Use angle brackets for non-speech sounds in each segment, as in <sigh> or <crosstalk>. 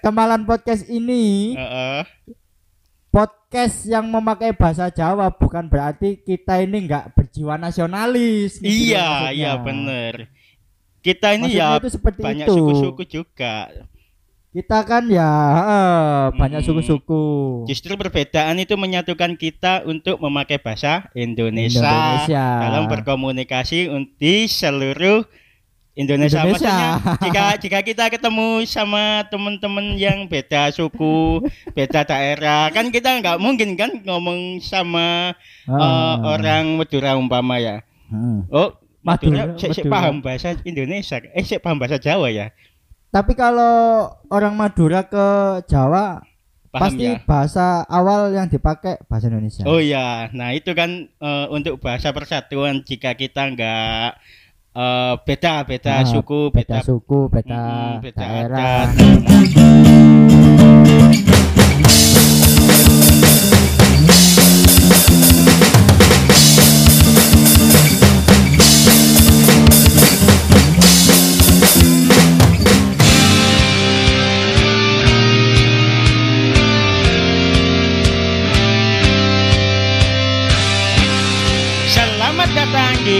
Kemalan podcast ini Heeh. podcast yang memakai bahasa Jawa bukan berarti kita ini nggak berjiwa nasionalis. gitu Iya, maksudnya. iya bener. Kita ini Maksudnya ya itu seperti banyak itu. suku-suku juga. Kita kan ya eh, banyak Mm. suku-suku. Justru perbedaan itu menyatukan kita untuk memakai bahasa Indonesia, Indonesia. dalam berkomunikasi un- di seluruh Indonesia. Indonesia. Maksudnya jika <laughs> jika kita ketemu sama teman-teman yang beda suku, <laughs> beda daerah, kan kita nggak mungkin kan ngomong sama Ah. orang Madura umpama ya. Hmm. Oh, Madura, Madura, sik Madura. paham bahasa Indonesia, eh sik paham bahasa Jawa ya. Tapi kalau orang Madura ke Jawa Paham pasti ya? bahasa awal yang dipakai bahasa Indonesia. Oh ya, nah itu kan eh, untuk bahasa persatuan jika kita nggak eh, beda Ah, beda suku beda beda, suku, beda, mm, beda daerah. adat.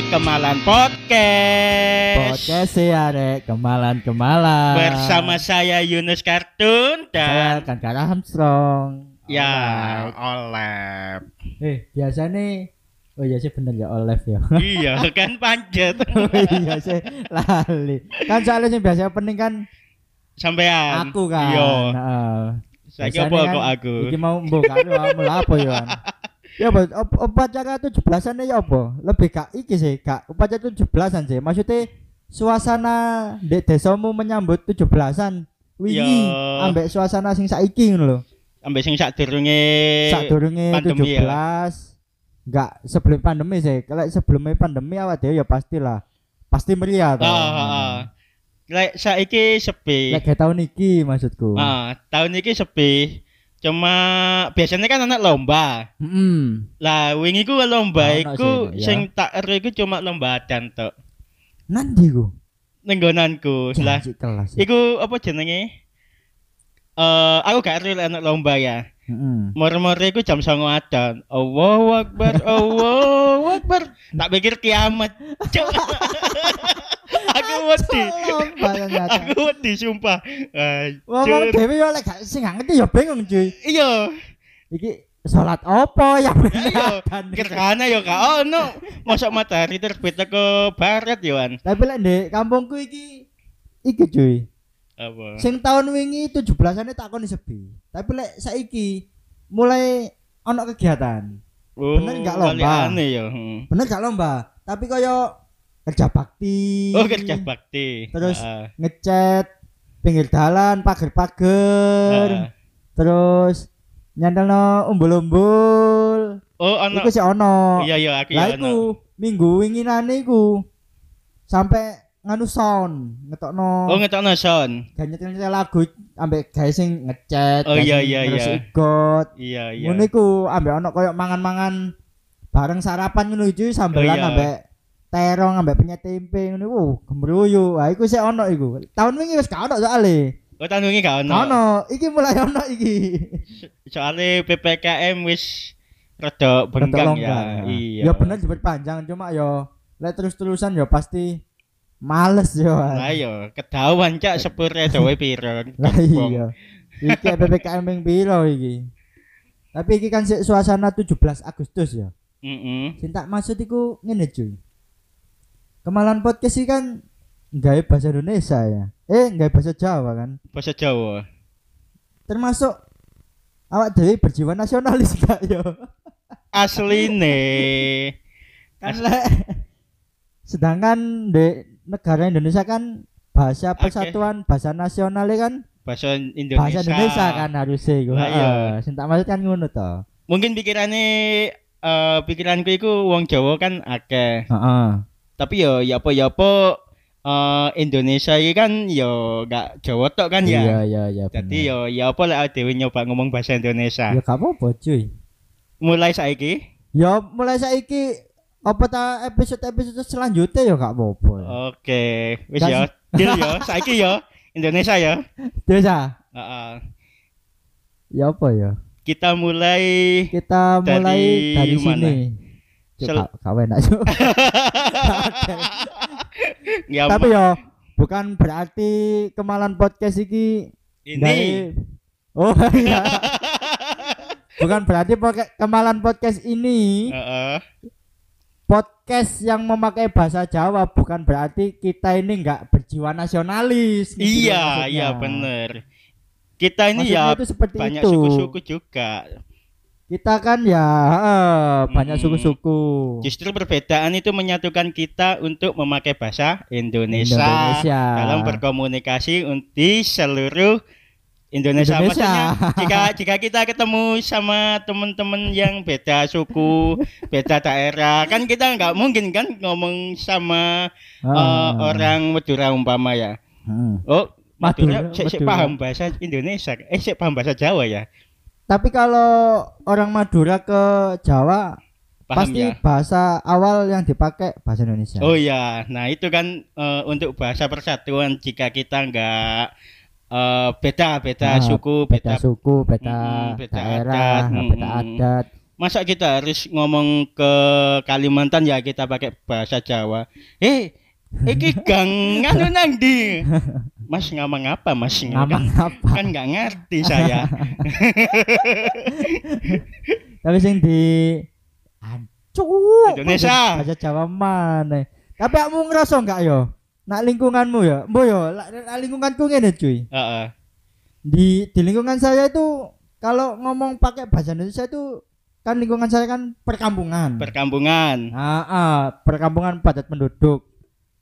Di Kemalan Podcast. Podcast ya, Rek. Kemalan-kemalan. Bersama saya Yunus Kartun saya dan kan Kara Armstrong. ya. Olep. Eh, biasa nih Oh iya sih bener ya Olef ya. <laughs> iya kan panjat. <laughs> oh iya sih lali. Kan soalnya sih biasanya penting kan Sampean. aku kan. Iya. Heeh. Saya Biasanya apa kan kok aku? Iki mau mbok karo kamu lah apa ya. <laughs> Ya apa op- upacara 17-an ya apa? Lebih gak iki sih, gak upacara 17-an sih. Maksudnya suasana di desamu menyambut 17-an. Wingi Ya. ambek suasana sing saiki ngono lho. Ambek sing sadurunge Sak durunge pandemi 17 ya? enggak sebelum pandemi sih. Kalau sebelumnya pandemi awak dhewe ya pastilah. Pasti meriah toh. Ah, ah, ah. Lek saiki sepi. Lek tahun iki maksudku. Ah, tahun iki sepi. Cuma biasanya kan anak lomba. Heeh. Lah wingi ku lomba ono iku sih, ya. sing tak ero iku cuma lomba adan tok. Nanti ku. Nenggonanku. Lah kelas. ya. iku apa jenenge? Eh aku gak ero anak lomba ya. Heeh. Mor-mor iku jam 09.00 adan. Allahu Akbar, <laughs> Allahu Akbar. Tak pikir kiamat. <laughs> Aku wedi. Aku wedi sumpah. Ngomong Anjir. dhewe yo lek gak sing gak ngerti ya bingung cuy. Iya. Iki salat apa ya Iya, bener. Gerhana ya kak ono. Masuk matahari terbit ke barat ya Wan. Tapi lek ndek kampungku iki iki cuy. Apa? Sing tahun wingi 17-ane takoni sepi. Tapi lek saiki mulai ono kegiatan. Oh, bener nggak lomba? kaliane ya. hmm. Bener gak lomba? Tapi koyo kerja bakti. Oh kerja bakti. Terus Ah, ngecat pinggir dalan, pagar-pagar. ah. Terus nyantelno umbul-umbul. Oh ono. Iku sih ono. Iya iya aku ya ono. minggu winginane iku sampai nganu sound ngetokno Oh ngetokno son. gak nyetel lagu ambek gawe sing ngecat Oh, gawe iya, sing iya, terus iya. ikut Iya iya. ngono iku ambek ono koyo mangan-mangan bareng sarapan ngono sambelan Oh, iya. ambek terong ambek penyet tempe ngono iku gembruyu. Ah iku sih ono iku. Tahun wingi wis gak ono soalé. Oh tahun ini gak ono. Ono, iki mulai ono iki. <laughs> Soalnya PPKM wis rada bengkang ya. Iya. Ya bener diperpanjang cuma yo lek terus-terusan ya pasti males yo. Lah yo kedawan cak sepure dawe piro. <laughs> Lah iya. Iki PPKM yang piro iki? Tapi iki kan sik suasana 17 Agustus ya. Heeh. Sing tak maksud iku ngene cuy. Kemalan podcast iki kan gawe bahasa Indonesia ya. Eh, gawe bahasa Jawa kan. Bahasa Jawa. Termasuk awak dhewe berjiwa nasionalis <laughs> gak yo? Asline. Kan As- lek sedangkan di negara Indonesia kan bahasa persatuan bahasa nasional kan bahasa Indonesia. bahasa Indonesia kan harusnya iya. Heeh. Sing tak maksud kan ngono to. Mungkin pikirannya eh pikiranku iku wong Jawa kan akeh. Heeh. Tapi yo ya apa ya apa eh Indonesia iki kan yo gak Jawa tok kan Iya ya. iya iya. Jadi bener. yo ya apa lek dhewe nyoba ngomong bahasa Indonesia. ya gak apa-apa cuy. Mulai saiki. Ya mulai saiki apa ta episode-episode selanjutnya ya gak apa-apa. Oke, wis Dan- ya. Deal ya, <laughs> saiki ya. Indonesia ya. Terus ah, Heeh. Ya apa ya? kita mulai Kita Dari mulai dari mana? sini. Cuk, Sel- ka- kawan enak, Cuk. <laughs> ya Tapi ya bukan berarti kemalan podcast iki ini dari- Oh <laughs> iya. <laughs> bukan berarti poke- kemalan podcast ini Heeh. podcast yang memakai bahasa Jawa bukan berarti kita ini enggak berjiwa nasionalis. gitu iya maksudnya. iya bener kita ini Maksudnya ya itu seperti banyak itu. suku-suku juga Kita kan ya eh, banyak Hmm. suku-suku. justru perbedaan itu menyatukan kita untuk memakai bahasa Indonesia, Indonesia. dalam berkomunikasi un- di seluruh Indonesia, Indonesia. Maksudnya, <laughs> jika jika kita ketemu sama teman-teman yang beda suku, beda daerah, kan kita nggak mungkin kan ngomong sama eh, Ah. orang Madura umpama ya. Hmm. Oh, Madura, Madura, Madura. paham bahasa Indonesia. Eh, paham bahasa Jawa ya. Tapi kalau orang Madura ke Jawa Paham pasti ya. bahasa awal yang dipakai bahasa Indonesia. Oh iya, nah itu kan eh, untuk bahasa persatuan jika kita nggak eh, beda beda Ah, suku beda, beda, suku, beda, Mm, beda daerah, adat, beda mm, adat. masa kita harus ngomong ke Kalimantan ya kita pakai bahasa Jawa. Eh, iki gang nang di. <laughs> Mas ngamang apa Mas? Ngamang kan, apa? kan nggak ngerti saya. <laughs> Tapi sing di Ancuk. Indonesia. Bahasa Jawa mana? Tapi kamu ngerasa enggak yo? Nak lingkunganmu ya, mbok yo, lak lingkunganku ngene cuy. Heeh. Di di lingkungan saya itu kalau ngomong pakai bahasa Indonesia itu kan lingkungan saya kan perkampungan. Perkampungan. Ah, ah, perkampungan padat penduduk.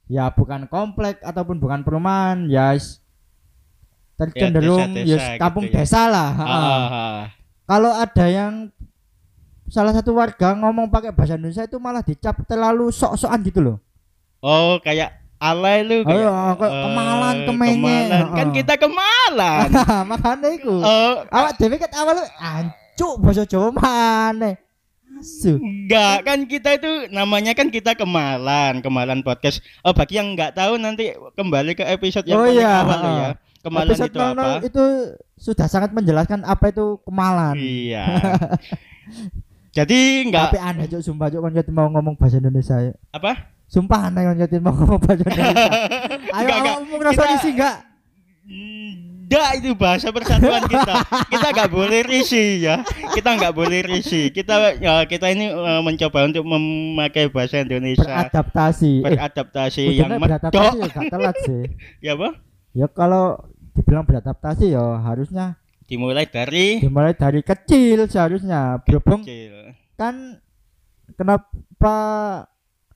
Ya bukan komplek ataupun bukan perumahan, ya tercenderung ya, gitu kampung ya. desa lah. ah, ah. Ah. Kalau ada yang salah satu warga ngomong pakai bahasa Indonesia itu malah dicap terlalu sok-sokan gitu loh. Oh, kayak alay lu Oh, iya, kayak eh, kemalan, kemenye. kemalan. Kan kita kemalan. <laughs> Makanya itu. Oh, Awak dhewe ket awal ancuk bahasa Jawa mana? Asu. enggak kan kita itu namanya kan kita kemalan, kemalan podcast. Oh, bagi yang enggak tahu nanti kembali ke episode yang Oh, iya, awal ya. Kemalan Episode itu apa? 00 itu sudah sangat menjelaskan apa itu kemalan. Iya. <laughs> Jadi enggak Tapi aneh cuk sumpah kon ket mau ngomong bahasa Indonesia. ya. apa? Sumpah aneh ket mau ngomong bahasa Indonesia. <laughs> Ayo Enggak, enggak. ngerasa Kita- isi enggak? Enggak itu bahasa persatuan kita. Kita enggak boleh risih ya. Kita enggak boleh risih. Kita ya, kita ini eh, mencoba untuk memakai bahasa Indonesia Beradaptasi. Eh, beradaptasi yang beradaptasi medok. ya telat sih. <laughs> Ya, apa? Ya kalau dibilang beradaptasi ya harusnya Dimulai dari dimulai dari kecil seharusnya. Berhubung kecil. kan kenapa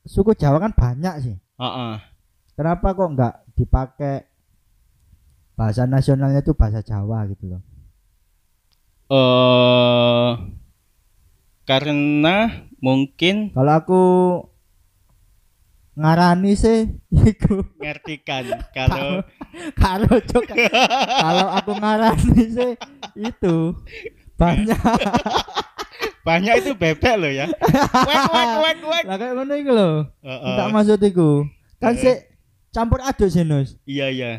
suku Jawa kan banyak sih. Heeh. Kenapa kok nggak dipakai bahasa nasionalnya itu bahasa Jawa gitu loh. Eh karena mungkin Kalau aku ngarani sih <laughs> iku ngertikan kalau <laughs> kalau cok kalau aku ngarani sih itu banyak <laughs> banyak itu bebek loh ya. Wek wek wek wek. lah kayak ngono iku lho. Tak maksud iku. Kan sih campur aduk sih Nus. Iya iya.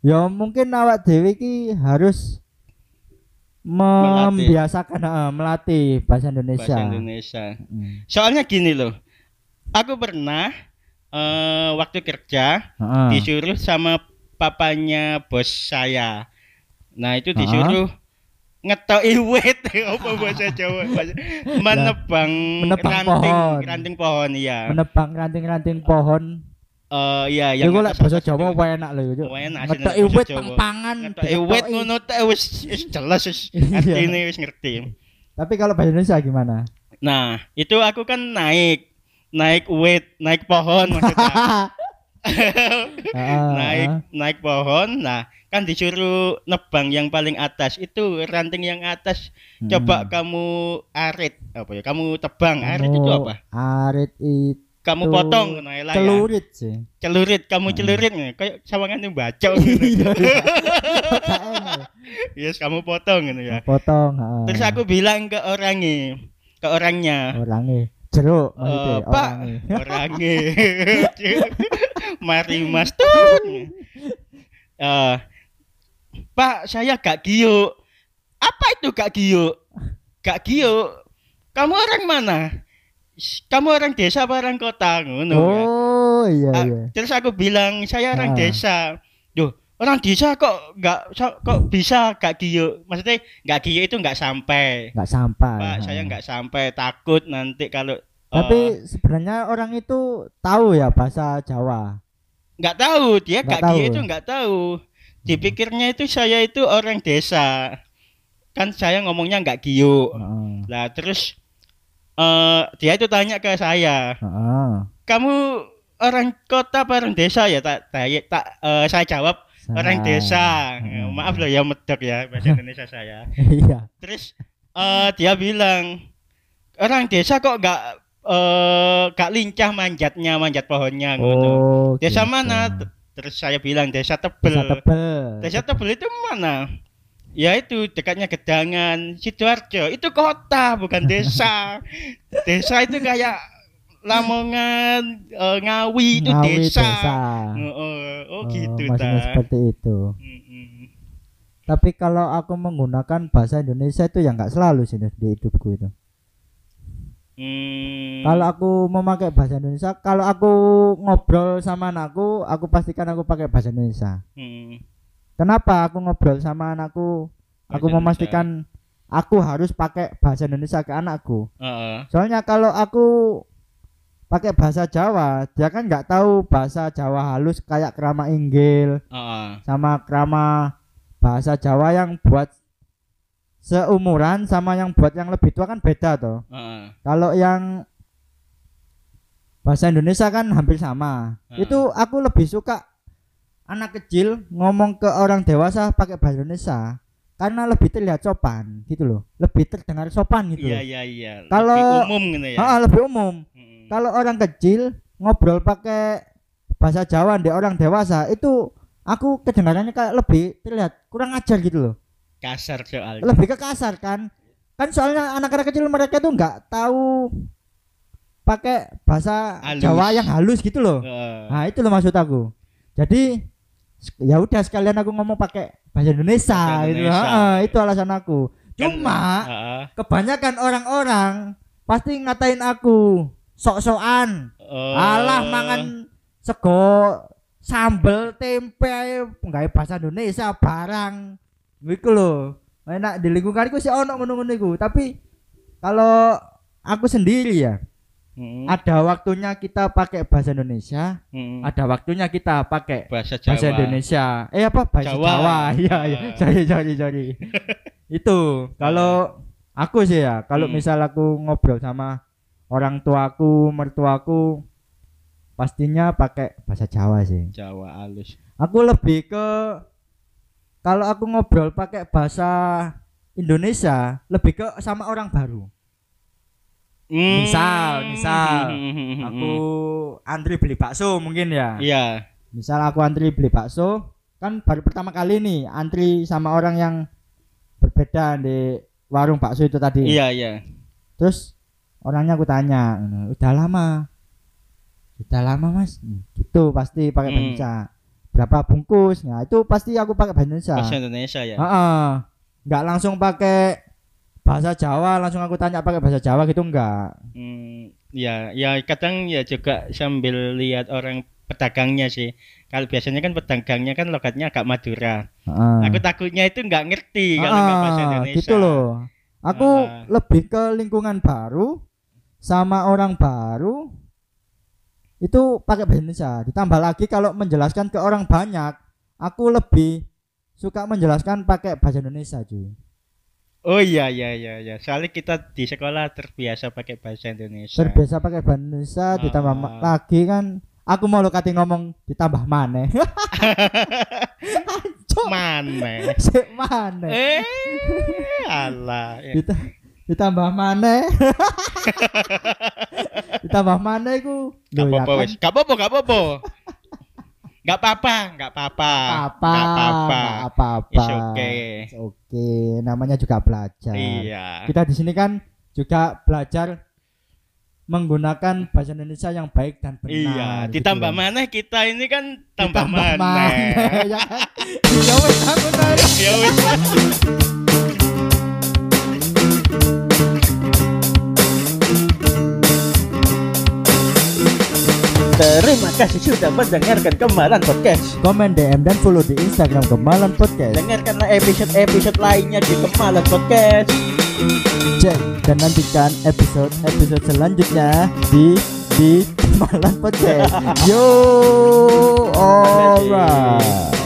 Ya mungkin awak dewe iki harus Melatih. membiasakan eh, melatih bahasa Indonesia. Bahasa Indonesia. Hmm. Soalnya gini loh. Aku pernah eh waktu kerja Heeh. disuruh sama papanya bos saya. Nah, itu disuruh ngetoki wit <laughs> apa bahasa Jawa bahasa- menebang, menebang ranting pohon. ranting pohon iya Menebang ranting-ranting pohon. Eh iya Ya yang gue lek atas Jawa itu. enak lho yo. Enak Ngetoki wit pang-pangan. ngetoki wit ngono teh wis wis jelas wis <laughs> Iya. artine wis ngerti. Tapi kalau bahasa Indonesia gimana? Nah, itu aku kan naik naik wit, naik pohon maksudnya. <laughs> <laughs> Naik naik pohon nah kan disuruh nebang yang paling atas itu ranting yang atas Hmm. coba kamu arit apa ya kamu tebang arit itu Oh, apa Arit itu kamu potong nah, ya. celurit sih. celurit kamu Hmm. celurit nih kayak sawangan yang baca <laughs> Iya, gitu <laughs> yes kamu potong gitu ya Potong. ah. terus aku bilang ke orangnya ke orangnya orangnya jeruk maksudnya pak orangnya. <laughs> mari mas tuh Eh, Pak, saya gak giuk. Apa itu gak giuk? Gak giuk. Kamu orang mana? "S- Kamu orang desa apa orang kota? Ngono ya. Oh iya Ah, iya. Terus aku bilang saya orang Ah. desa. Duh, orang desa kok nggak so- kok bisa gak giuk? Maksudnya nggak giuk itu nggak sampai. Nggak sampai. Pak, saya nggak sampai takut nanti kalau Tapi sebenarnya orang itu tahu ya bahasa Jawa. nggak tahu dia Nggak tahu. itu nggak tahu. Dipikirnya itu saya itu orang desa. Kan saya ngomongnya nggak giuk. Heeh. Lah terus eh dia itu tanya ke saya, Heeh. kamu orang kota apa orang desa ya? Tak tak, tak eh, saya jawab orang Sa- desa. Heeh. Maaf loh ya medok ya bahasa <laughs> Indonesia saya. Iya. Terus eh dia bilang orang desa kok nggak eh gak lincah manjatnya manjat pohonnya gitu. Oh. Desa gitu. mana? Terus saya bilang desa tebel. Desa tebel. Desa tebel itu mana? Ya itu dekatnya Gedangan, Sidoarjo. Itu kota bukan desa. <laughs> desa itu kayak Lamongan, eh, Ngawi itu Ngawi desa. desa. Oh, oh, oh, gitu maksudnya ta. seperti itu. Mm-mm. Tapi kalau aku menggunakan bahasa Indonesia itu ya nggak selalu sih di hidupku itu. Hmm. Kalau aku memakai bahasa Indonesia, kalau aku ngobrol sama anakku, aku pastikan aku pakai bahasa Indonesia. Hmm. Kenapa aku ngobrol sama anakku? Aku Bahasa memastikan aku harus pakai bahasa Indonesia ke anakku. Heeh. Soalnya kalau aku pakai bahasa Jawa, dia kan nggak tahu bahasa Jawa halus kayak krama inggil Heeh. sama krama bahasa Jawa yang buat seumuran sama yang buat yang lebih tua kan beda toh. Heeh. Kalau yang bahasa Indonesia kan hampir sama. Heeh. Itu aku lebih suka anak kecil ngomong ke orang dewasa pakai bahasa Indonesia karena lebih terlihat sopan gitu loh. Lebih terdengar sopan gitu. Iya iya iya. Kalau- Lebih umum gitu ya. Ah, lebih umum. Hmm. Kalau orang kecil ngobrol pakai bahasa Jawa di orang dewasa itu aku kedengarannya kayak lebih terlihat kurang ajar gitu loh. Kasar soalnya. Lebih ke kasar kan. Kan soalnya anak-anak kecil mereka tuh nggak tahu pakai bahasa Halus. Jawa yang halus gitu loh. Heeh. Nah, itu loh maksud aku. Jadi ya udah sekalian aku ngomong pakai bahasa Indonesia, Bahasa gitu. Indonesia. Heeh, itu alasan aku. Kan- Cuma Heeh. kebanyakan orang-orang pasti ngatain aku sok-sokan. Oh. Alah mangan sego sambel tempe ae nggawe bahasa Indonesia barang. Iku lho. Enak di lingkunganku sih ono ngono-ngono iku, tapi kalau aku sendiri ya, Hmm. ada waktunya kita pakai bahasa Indonesia, Hmm. ada waktunya kita pakai bahasa Jawa. bahasa Indonesia. Eh apa bahasa Jawa. Jawa? <laughs> Iya iya. Ah. Sorry sorry sorry. <laughs> Itu kalau aku sih ya, kalau Hmm. misal aku ngobrol sama orang tuaku, mertuaku pastinya pakai bahasa Jawa sih. Jawa halus. Aku lebih ke kalau aku ngobrol pakai bahasa Indonesia, lebih ke sama orang baru. Hmm. Misal, misal, Hmm. Aku antri beli bakso mungkin ya. Iya. Misal aku antri beli bakso, kan baru pertama kali nih antri sama orang yang berbeda di warung bakso itu tadi. Iya iya. Terus orangnya aku tanya, udah lama, udah lama mas, gitu pasti pakai bahasa Hmm. Indonesia. Berapa bungkus? Nah itu pasti aku pakai bahasa Indonesia. Bahasa Indonesia ya. Heeh. Nggak langsung pakai bahasa Jawa, langsung aku tanya pakai bahasa Jawa gitu enggak. Hmm, ya, ya kadang ya juga sambil lihat orang pedagangnya sih. Kalau biasanya kan pedagangnya kan logatnya agak Madura. Heeh. Aku takutnya itu nggak ngerti kalau nggak bahasa Ah, Indonesia. gitu loh. Aku Ah. lebih ke lingkungan baru sama orang baru itu pakai bahasa Indonesia. Ditambah lagi kalau menjelaskan ke orang banyak, aku lebih suka menjelaskan pakai bahasa Indonesia, cuy. Oh iya iya iya iya. Soalnya kita di sekolah terbiasa pakai bahasa Indonesia. Terbiasa pakai bahasa Indonesia ditambah ma- Ah. lagi kan aku mau lo kati ngomong ditambah mana? <laughs> Mana? <laughs> sik mana? eh, alah. Ya. Dita- ditambah mana? <laughs> ditambah mana iku? Gak Loh, ya apa-apa kan? wes. Gak apa-apa, gak apa-apa. Gak apa-apa, gak apa-apa. apa Gak apa-apa. apa-apa It's okay. It's okay namanya juga belajar Iya. kita di sini kan juga belajar menggunakan bahasa Indonesia yang baik dan benar. Iya, gitu ditambah loh. mana kita ini kan tambah, Ditambah mana. maneh, ya kan? Ya wes aku tahu. ya wis. Terima kasih sudah mendengarkan Kemalan Podcast. Komen DM dan follow di Instagram Kemalan Podcast. Dengarkanlah episode-episode lainnya di Kemalan Podcast. Cek dan nantikan episode-episode selanjutnya di di Kemalan Podcast. <laughs> Yo, alright.